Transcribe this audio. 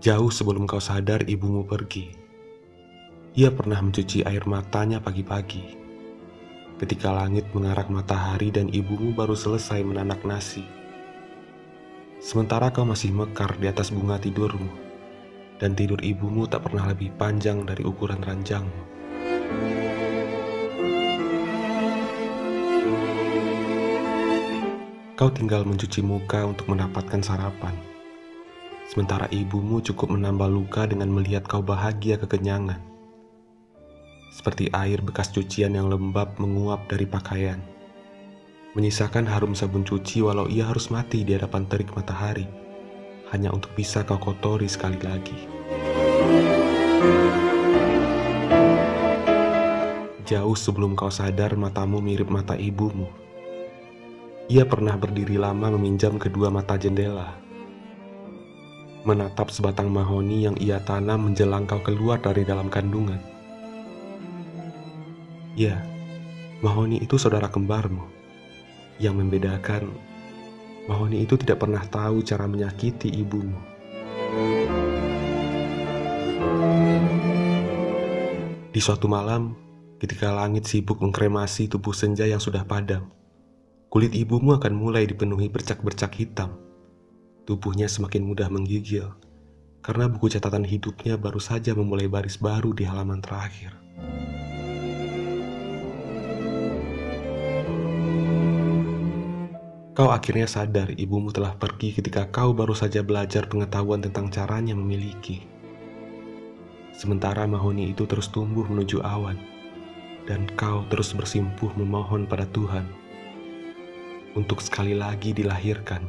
Jauh sebelum kau sadar ibumu pergi, ia pernah mencuci air matanya pagi-pagi. Ketika langit mengarak matahari dan ibumu baru selesai menanak nasi. Sementara kau masih mekar di atas bunga tidurmu, dan tidur ibumu tak pernah lebih panjang dari ukuran ranjangmu. Kau tinggal mencuci muka untuk mendapatkan sarapan. Sementara ibumu cukup menambah luka dengan melihat kau bahagia kekenyangan. Seperti air bekas cucian yang lembab menguap dari pakaian. Menyisakan harum sabun cuci walau ia harus mati di hadapan terik matahari. Hanya untuk bisa kau kotori sekali lagi. Jauh sebelum kau sadar matamu mirip mata ibumu ia pernah berdiri lama meminjam kedua mata jendela, menatap sebatang mahoni yang ia tanam menjelang kau keluar dari dalam kandungan. Ya, mahoni itu saudara kembarmu. Yang membedakan, mahoni itu tidak pernah tahu cara menyakiti ibumu. Di suatu malam, ketika langit sibuk mengkremasi tubuh senja yang sudah padam, Kulit ibumu akan mulai dipenuhi bercak-bercak hitam. Tubuhnya semakin mudah menggigil karena buku catatan hidupnya baru saja memulai baris baru di halaman terakhir. Kau akhirnya sadar ibumu telah pergi ketika kau baru saja belajar pengetahuan tentang caranya memiliki. Sementara mahoni itu terus tumbuh menuju awan, dan kau terus bersimpuh memohon pada Tuhan untuk sekali lagi dilahirkan.